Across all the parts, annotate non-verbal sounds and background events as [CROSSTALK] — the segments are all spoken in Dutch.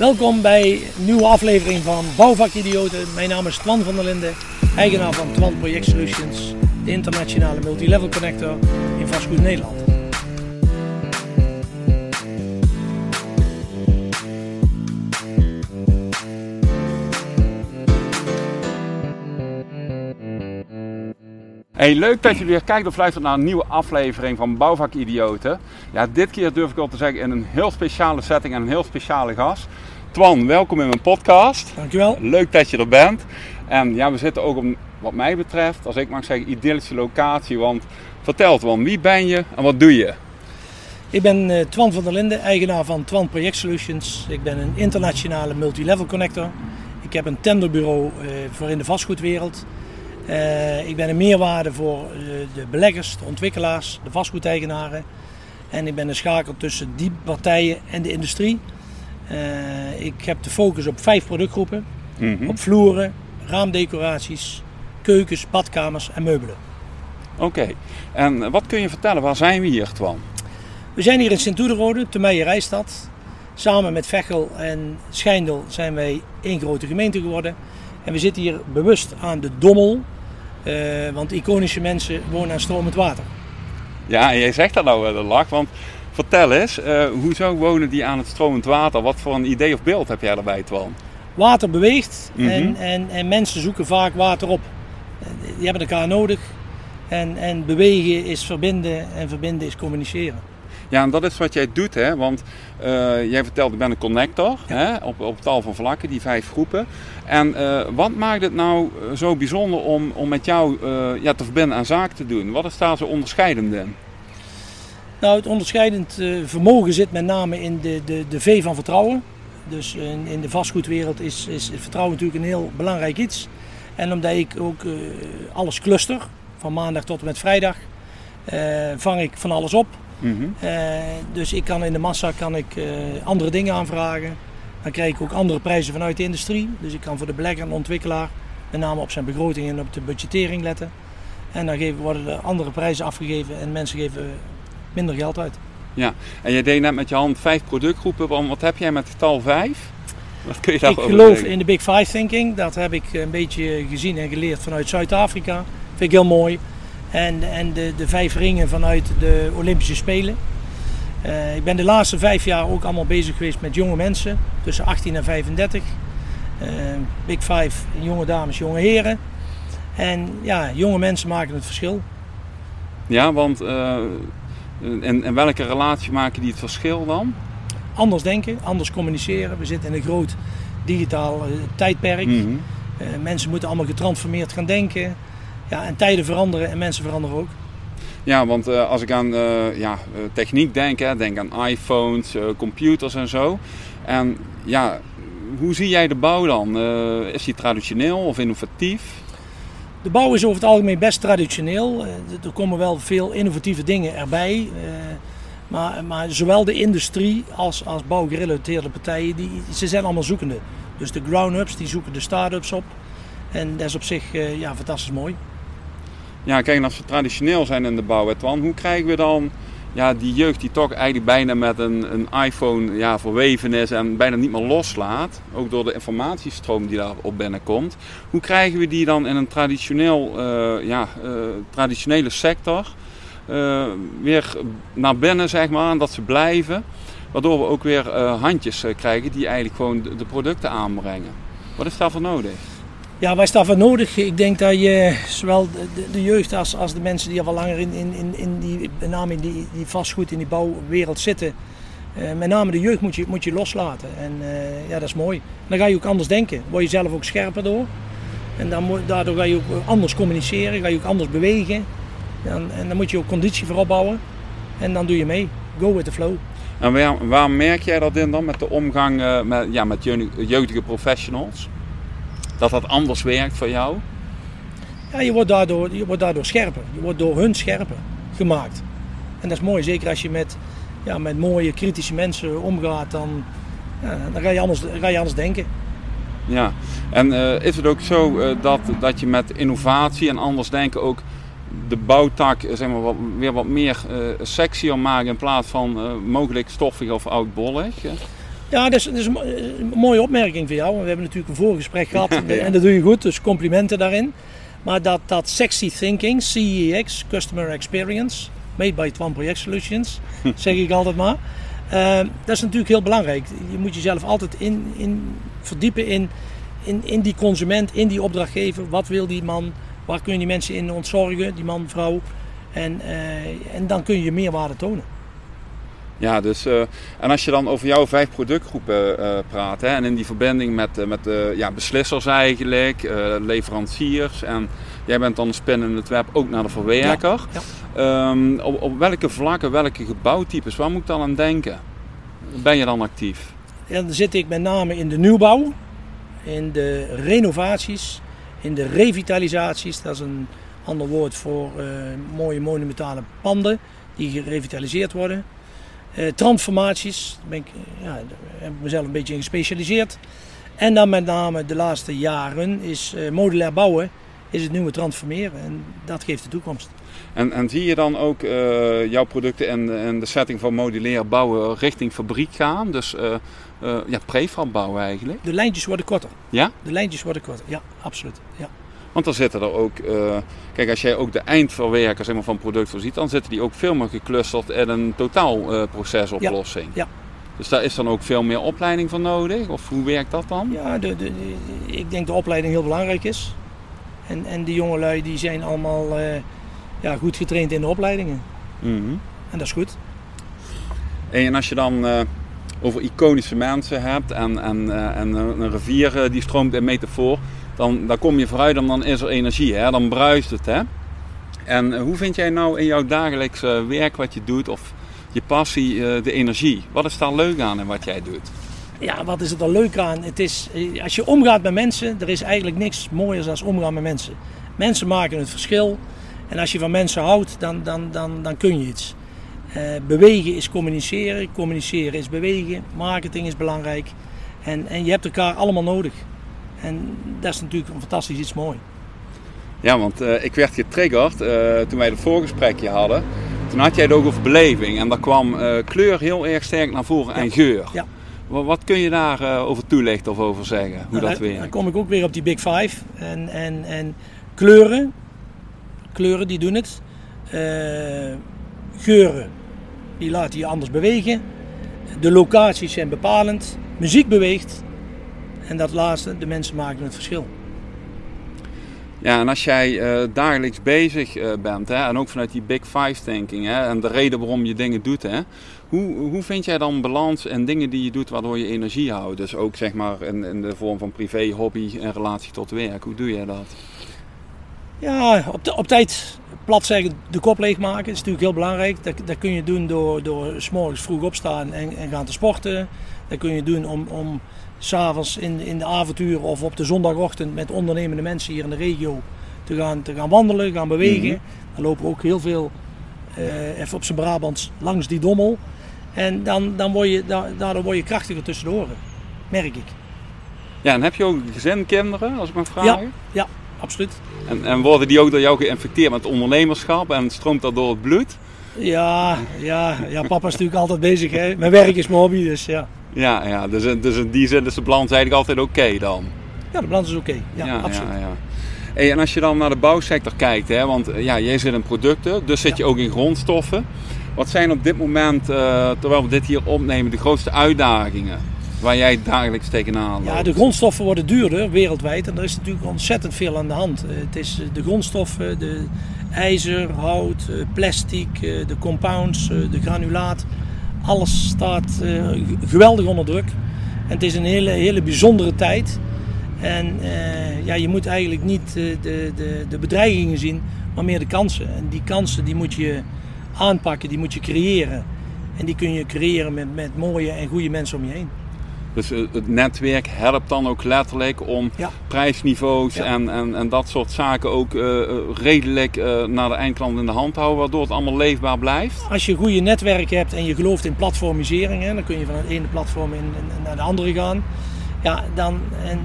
Welkom bij een nieuwe aflevering van Bouwvakidioten. Mijn naam is Twan van der Linden, eigenaar van Twan Project Solutions, de internationale multilevel connector in vastgoed Nederland. Hey, leuk dat je weer kijkt of luistert naar een nieuwe aflevering van Bouwvakidioten. Ja, dit keer durf ik wel te zeggen in een heel speciale setting en een heel speciale gast. Twan, welkom in mijn podcast. Dankjewel. Leuk dat je er bent. En ja, we zitten ook op, wat mij betreft, als ik mag zeggen, idyllische locatie. Want vertel Twan, wie ben je en wat doe je? Ik ben uh, Twan van der Linden, eigenaar van Twan Project Solutions. Ik ben een internationale multilevel connector. Ik heb een tenderbureau uh, voor in de vastgoedwereld. Uh, ik ben een meerwaarde voor de beleggers, de ontwikkelaars, de vastgoedeigenaren. En ik ben een schakel tussen die partijen en de industrie. Uh, ik heb de focus op vijf productgroepen. Mm -hmm. Op vloeren, raamdecoraties, keukens, badkamers en meubelen. Oké, okay. en wat kun je vertellen? Waar zijn we hier, Twan? We zijn hier in Sint-Oederode, te Meijerijstad. Samen met Vechel en Schijndel zijn wij één grote gemeente geworden. En we zitten hier bewust aan de Dommel, want iconische mensen wonen aan stromend water. Ja, en jij zegt dat nou wel de lach, want vertel eens, uh, hoezo wonen die aan het stromend water? Wat voor een idee of beeld heb jij daarbij, Twan? Water beweegt mm -hmm. en, en, en, mensen zoeken vaak water op. Die hebben elkaar nodig. En, en bewegen is verbinden en verbinden is communiceren. Ja, en dat is wat jij doet, hè? Want uh, jij vertelt, ik ben een connector ja. hè? Op, op tal van vlakken, die vijf groepen. En uh, wat maakt het nou zo bijzonder om, om met jou uh, ja, te verbinden aan zaken te doen? Wat is daar zo onderscheidend in? Nou, het onderscheidend vermogen zit met name in de, de, de V van vertrouwen. Dus in, in de vastgoedwereld is, is vertrouwen natuurlijk een heel belangrijk iets. En omdat ik ook alles cluster, van maandag tot en met vrijdag, vang ik van alles op. Mm -hmm. uh, dus ik kan in de massa kan ik, uh, andere dingen aanvragen. Dan krijg ik ook andere prijzen vanuit de industrie. Dus ik kan voor de belegger en ontwikkelaar met name op zijn begroting en op de budgettering letten. En dan geven, worden er andere prijzen afgegeven en mensen geven minder geld uit. Ja, en jij deed net met je hand vijf productgroepen. Wat heb jij met getal vijf? Wat kun je daarover Ik geloof in de Big Five thinking. Dat heb ik een beetje gezien en geleerd vanuit Zuid-Afrika. Vind ik heel mooi. En, en de, de vijf ringen vanuit de Olympische Spelen. Uh, ik ben de laatste vijf jaar ook allemaal bezig geweest met jonge mensen, tussen 18 en 35. Uh, Big Five, jonge dames, jonge heren. En ja, jonge mensen maken het verschil. Ja, want uh, en, en welke relatie maken die het verschil dan? Anders denken, anders communiceren. We zitten in een groot digitaal tijdperk. Mm -hmm. mensen moeten allemaal getransformeerd gaan denken. Ja, en tijden veranderen en mensen veranderen ook. Ja, want uh, als ik aan uh, ja, techniek denk, hè, denk aan iPhones, uh, computers en zo. En ja, hoe zie jij de bouw dan? is die traditioneel of innovatief? De bouw is over het algemeen best traditioneel. er komen wel veel innovatieve dingen erbij. maar, maar zowel de industrie als, als bouwgerelateerde partijen, die, ze zijn allemaal zoekende. Dus de ground-ups die zoeken de start-ups op. En dat is op zich ja, fantastisch mooi. Ja, kijk, als we traditioneel zijn in de bouw, Twan, hoe krijgen we dan ja, die jeugd die toch eigenlijk bijna met een, een iPhone ja, verweven is en bijna niet meer loslaat, ook door de informatiestroom die daarop binnenkomt, hoe krijgen we die dan in een traditioneel, uh, ja, uh, traditionele sector uh, weer naar binnen, zeg maar, en dat ze blijven, waardoor we ook weer handjes krijgen die eigenlijk gewoon de, de producten aanbrengen. Wat is daarvoor nodig? Ja, wat is daarvoor nodig? Ik denk dat je zowel de, de jeugd als, als de mensen die al langer in, in, in die, met in die, die vastgoed in die bouwwereld zitten, uh, met name de jeugd moet je, moet je loslaten. En uh, ja, dat is mooi. Dan ga je ook anders denken. Word je zelf ook scherper door. En dan, daardoor ga je ook anders communiceren, ga je ook anders bewegen. En, en dan moet je ook conditie voor opbouwen. En dan doe je mee. Go with the flow. En waar, waar merk jij dat in dan met de omgang met, ja, met jeugdige professionals? Dat dat anders werkt voor jou? Ja, je wordt daardoor, je wordt daardoor scherper. Je wordt door hun scherper gemaakt. En dat is mooi, zeker als je met, ja, met mooie, kritische mensen omgaat, dan, ja, dan ga, je anders, ga je anders denken. Ja, en uh, is het ook zo uh, dat, dat je met innovatie en anders denken ook de bouwtak zeg maar, wat, weer wat meer uh, sexier maken in plaats van mogelijk stoffig of oudbollig? Ja, dat is, dat is een, een mooie opmerking van jou. We hebben natuurlijk een voorgesprek [LAUGHS] gehad en dat doe je goed, dus complimenten daarin. Maar dat, dat sexy thinking, CEX, Customer Experience, made by Twan Project Solutions, [LAUGHS] zeg ik altijd maar. Uh, dat is natuurlijk heel belangrijk. Je moet jezelf altijd in, in verdiepen in, in, in die consument, in die opdrachtgever. Wat wil die man? Waar kun je die mensen in ontzorgen, die man, vrouw? En, uh, en dan kun je je meerwaarde tonen. Ja, dus, uh, en als je dan over jouw vijf productgroepen uh, praat hè, en in die verbinding met, uh, met de ja, beslissers eigenlijk, leveranciers en jij bent dan een spin in het web ook naar de verwerker. Ja, ja. Um, op, op, welke vlakken, welke gebouwtypes, waar moet ik dan aan denken? Ben je dan actief? Ja, dan zit ik met name in de nieuwbouw, in de renovaties, in de revitalisaties. Dat is een ander woord voor mooie monumentale panden die gerevitaliseerd worden. Uh, transformaties, daar ben ik, ja, daar heb ik mezelf een beetje in gespecialiseerd. En dan met name de laatste jaren is uh, modulair bouwen is het nieuwe transformeren en dat geeft de toekomst. En, en zie je dan ook uh, jouw producten en, en, de setting van modulair bouwen richting fabriek gaan? Dus ja, prefab bouwen eigenlijk? De lijntjes worden korter. Ja? De lijntjes worden korter, ja, absoluut. Ja. Want dan zitten er ook, uh, kijk als jij ook de eindverwerker zeg maar, van product voorziet, dan zitten die ook veel meer geclusterd in een totaalprocesoplossing. Uh, ja, ja. Dus daar is dan ook veel meer opleiding voor nodig? Of hoe werkt dat dan? Ja, de, de, de, ik denk dat de opleiding heel belangrijk is. En, en die jongelui die zijn allemaal uh, ja, goed getraind in de opleidingen. Mm -hmm. En dat is goed. En als je dan over iconische mensen hebt en, en, en een rivier die stroomt in metafoor dan, dan kom je vooruit en dan is er energie, hè? dan bruist het. Hè? En hoe vind jij nou in jouw dagelijkse werk wat je doet of je passie de energie? Wat is daar leuk aan in wat jij doet? Ja, wat is er dan leuk aan? Het is, als je omgaat met mensen, er is eigenlijk niks mooiers dan omgaan met mensen. Mensen maken het verschil. En als je van mensen houdt, dan, dan, dan, dan kun je iets. Bewegen is communiceren, communiceren is bewegen, marketing is belangrijk. En, en je hebt elkaar allemaal nodig. En dat is natuurlijk een fantastisch iets mooi. Ja, want uh, ik werd getriggerd uh, toen wij het voorgesprekje hadden. Toen had jij het ook over beleving en daar kwam uh, kleur heel erg sterk naar voren ja. en geur. Ja. Wat, wat kun je daarover over toelichten of over zeggen? Hoe nou, dat werkt? Dan kom ik ook weer op die Big Five. En, en, en kleuren, kleuren die doen het. geuren, die laten je anders bewegen. De locaties zijn bepalend. Muziek beweegt. En dat laatste, de mensen maken het verschil. Ja, en als jij uh, dagelijks bezig uh, bent, hè, en ook vanuit die Big Five thinking, hè, en de reden waarom je dingen doet, hè, hoe, hoe vind jij dan balans en dingen die je doet waardoor je energie houdt? Dus ook zeg maar in, in de vorm van privé, hobby en relatie tot werk. Hoe doe jij dat? Ja, op, de, op tijd plat zeggen, de kop leegmaken is natuurlijk heel belangrijk. Dat, dat kun je doen door, door s morgens vroeg opstaan en, en gaan te sporten. Dat kun je doen om, om s'avonds in, in de avonturen of op de zondagochtend met ondernemende mensen hier in de regio te gaan, te gaan wandelen, gaan bewegen. Mm -hmm. Dan lopen we ook heel veel, uh, even op zijn Brabants, langs die dommel. En dan, dan word je, daardoor word je krachtiger tussen de oren, merk ik. Ja, en heb je ook gezin, kinderen, als ik mag vragen? Ja, ja absoluut. En, en worden die ook door jou geïnfecteerd met ondernemerschap en stroomt dat door het bloed? Ja, ja, ja papa is natuurlijk altijd bezig. Hè. Mijn werk is mijn hobby, dus ja. Ja, ja dus, dus in die zin is de balans eigenlijk altijd oké okay dan? Ja, de balans is oké. Okay. Ja, ja, absoluut. Ja, ja. Hey, en als je dan naar de bouwsector kijkt, hè, want ja, jij zit in producten, dus zit je ook in grondstoffen. Wat zijn op dit moment, uh, terwijl we dit hier opnemen, de grootste uitdagingen waar jij dagelijks tegenaan loopt? Ja, de grondstoffen worden duurder wereldwijd en er is natuurlijk ontzettend veel aan de hand. Het is de grondstoffen, de ijzer, hout, plastic, de compounds, de granulaat alles staat uh, geweldig onder druk. En het is een hele, hele bijzondere tijd. En uh, ja, je moet eigenlijk niet uh, de, de, de bedreigingen zien, maar meer de kansen. En die kansen die moet je aanpakken, die moet je creëren. En die kun je creëren met, met mooie en goede mensen om je heen. Dus het netwerk helpt dan ook letterlijk om ja. prijsniveaus Ja. En, en, en dat soort zaken ook uh, redelijk uh, naar de eindklant in de hand houden, waardoor het allemaal leefbaar blijft. Als je goede netwerk hebt en je gelooft in platformisering, hè, dan kun je van het ene platform in, in, naar de andere gaan. Ja, dan, en,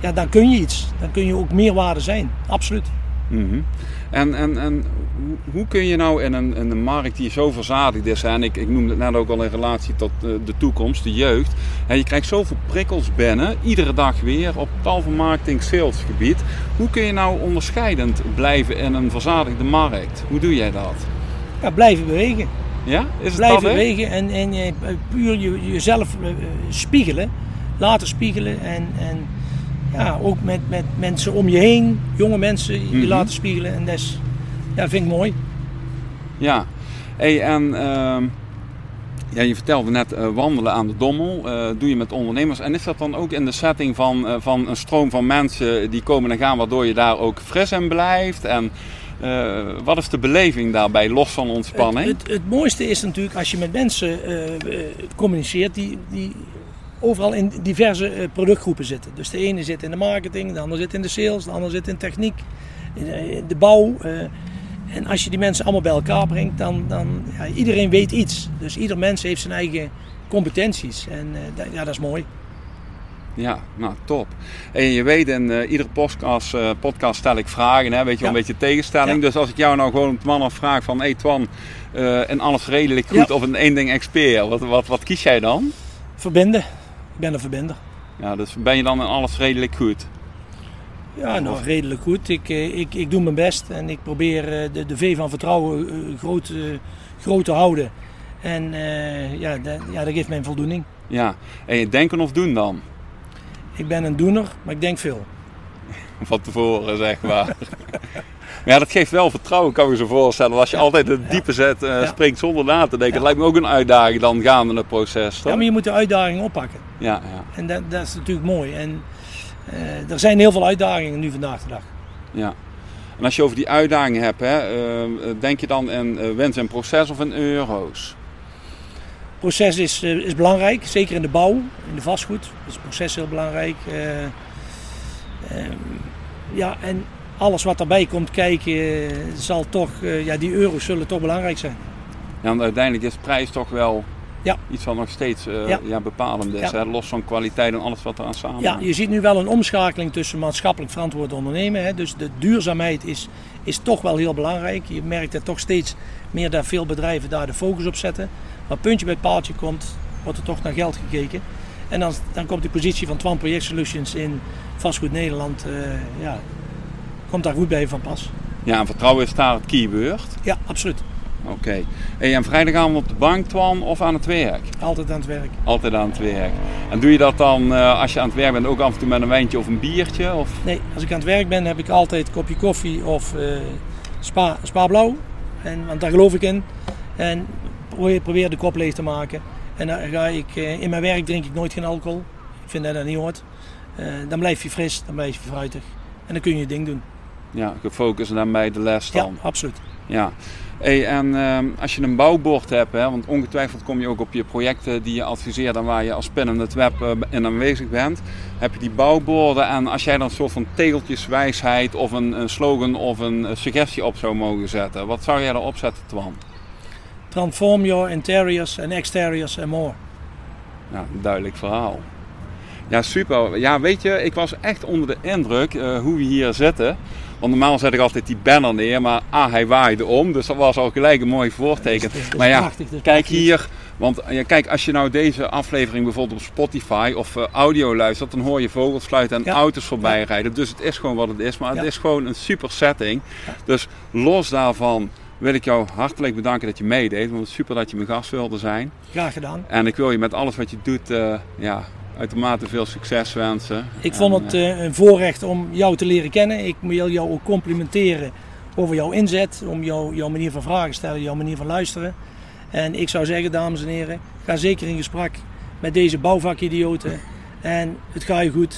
ja, dan kun je iets. Dan kun je ook meerwaarde zijn. Absoluut. Mm -hmm. En, en, en hoe, hoe kun je nou in een, in een markt die zo verzadigd is, en ik, ik noemde het net ook al in relatie tot uh, de toekomst, de jeugd. En je krijgt zoveel prikkels binnen, iedere dag weer, op tal van marketing, salesgebied. Hoe kun je nou onderscheidend blijven in een verzadigde markt? Hoe doe jij dat? Ja, blijven bewegen. Ja? Is het blijven dat, bewegen en, en je, puur je, jezelf uh, spiegelen, laten spiegelen en, en ja, ook met, met mensen om je heen, jonge mensen, je Mhm. laten spiegelen. En is, ja, vind ik mooi. Ja, hey, en ehm, ja, je vertelde net eh, wandelen aan de Dommel. eh, doe je met ondernemers. En is dat dan ook in de setting van, eh, van een stroom van mensen die komen en gaan, waardoor je daar ook fris in blijft? En wat is de beleving daarbij, los van ontspanning? Het, het, het mooiste is natuurlijk als je met mensen communiceert die, die overal in diverse productgroepen zitten. Dus de ene zit in de marketing, de ander zit in de sales, de ander zit in techniek, in de, in de bouw. En als je die mensen allemaal bij elkaar brengt, dan, dan ja, iedereen weet iets. Dus ieder mens heeft zijn eigen competenties. En eh, ja, dat is mooi. Ja, nou top. En je weet, in eh, iedere podcast, eh, podcast stel ik vragen, hè, weet je wel, Ja. een beetje tegenstelling. Ja. Dus als ik jou nou gewoon het man vraag van, hey Twan, en alles redelijk goed Ja. of een één ding expert, wat, wat, wat kies jij dan? Verbinden. Ik ben een verbinder. Ja, dus ben je dan in alles redelijk goed? Ja, nou redelijk goed. Ik, eh, ik, ik doe mijn best en ik probeer eh, de, de V van vertrouwen eh, groot, groot te houden. En ja, dat, ja, dat geeft mij een voldoening. Ja, en je denken of doen dan? Ik ben een doener, maar ik denk veel. [LAUGHS] Van tevoren, zeg maar. Maar [LAUGHS] ja, dat geeft wel vertrouwen, kan ik me zo voorstellen. Als je altijd het diepe zet, Ja. springt zonder na te denken. Dat lijkt me ook een uitdaging dan gaande het proces, toch? Ja, maar je moet de uitdaging oppakken. ja, ja, En dat, dat is natuurlijk mooi. En er zijn heel veel uitdagingen nu vandaag de dag. ja. En als je over die uitdagingen hebt, hè, eh, denk je dan in eh, winst en proces of in euro's? Proces is, eh, is belangrijk, zeker in de bouw, in de vastgoed. is het proces heel belangrijk. Eh, ehm, ja, en alles wat daarbij komt kijken, eh, zal toch, eh, ja, die euro's zullen toch belangrijk zijn. Ja, want uiteindelijk is prijs toch wel Ja. iets wat nog steeds eh, Ja. ja. bepalend is. Hè? Los van kwaliteit en alles wat eraan samen Ja, je ziet nu wel een omschakeling tussen maatschappelijk verantwoord ondernemen. Hè. Dus de duurzaamheid is, is toch wel heel belangrijk. Je merkt dat toch steeds meer dat veel bedrijven daar de focus op zetten. Maar puntje bij paaltje komt, wordt er toch naar geld gekeken. En dan, dan komt die positie van Twan Project Solutions in Vastgoed Nederland, eh, ja, komt daar goed bij van pas. Ja, en vertrouwen is daar het keyword. Ja, absoluut. Oké. Hey, en vrijdagavond op de bank, Twan, of aan het werk? Altijd aan het werk. Altijd aan het werk. En doe je dat dan eh, als je aan het werk bent ook af en toe met een wijntje of een biertje? Of? Nee, als ik aan het werk ben heb ik altijd een kopje koffie of eh, spa, spa blauw. En, want daar geloof ik in. En probeer, probeer de kop leeg te maken. En dan ga ik, eh, in mijn werk drink ik nooit geen alcohol. Ik vind dat dat niet hoort. Dan blijf je fris, dan blijf je fruitig. En dan kun je je ding doen. Ja, gefocust en dan bij de les dan. Ja, absoluut. Ja. Hey, en ehm, als je een bouwbord hebt, hè, want ongetwijfeld kom je ook op je projecten die je adviseert en waar je als pen in het web eh, in aanwezig bent, heb je die bouwborden en als jij dan een soort van tegeltjeswijsheid of een, een slogan of een suggestie op zou mogen zetten, wat zou jij erop zetten, Twan? Transform your interiors and exteriors and more. Ja, een duidelijk verhaal. Ja, super. Ja, weet je, ik was echt onder de indruk eh, hoe we hier zitten. Want normaal zet ik altijd die banner neer, maar ah, hij waaide om. Dus dat was al gelijk een mooi voorteken. Is- is Maar ja, prachtig, kijk hier. Want ja, kijk, als je nou deze aflevering bijvoorbeeld op Spotify of eh, audio luistert, dan hoor je vogels fluiten en Ja. auto's voorbij rijden. Dus het is gewoon wat het is. Maar het is gewoon een super setting. Dus los daarvan wil ik jou hartelijk bedanken dat je meedeed. Want het is super dat je mijn gast wilde zijn. Graag gedaan. En ik wil je met alles wat je doet, eh, ja, uitermate veel succes wensen. Ik vond En, het eh, een voorrecht om jou te leren kennen. Ik wil jou ook complimenteren over jouw inzet, om jou, jouw manier van vragen stellen, jouw manier van luisteren. En ik zou zeggen, dames en heren, ga zeker in gesprek met deze bouwvakidioten. En het gaat je goed.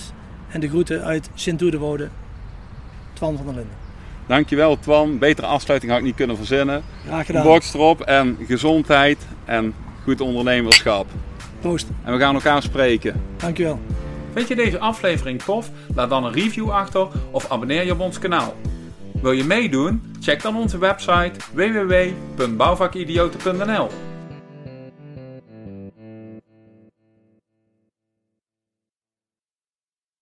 En de groeten uit Sint-Oederwode, Twan van der Linden. Dankjewel Twan, betere afsluiting had ik niet kunnen verzinnen. Graag gedaan. Box erop en gezondheid en goed ondernemerschap. Proost. En we gaan elkaar spreken. Dankjewel. Vind je deze aflevering tof? Laat dan een review achter of abonneer je op ons kanaal. Wil je meedoen? Check dan onze website www.bouwvakidioten.nl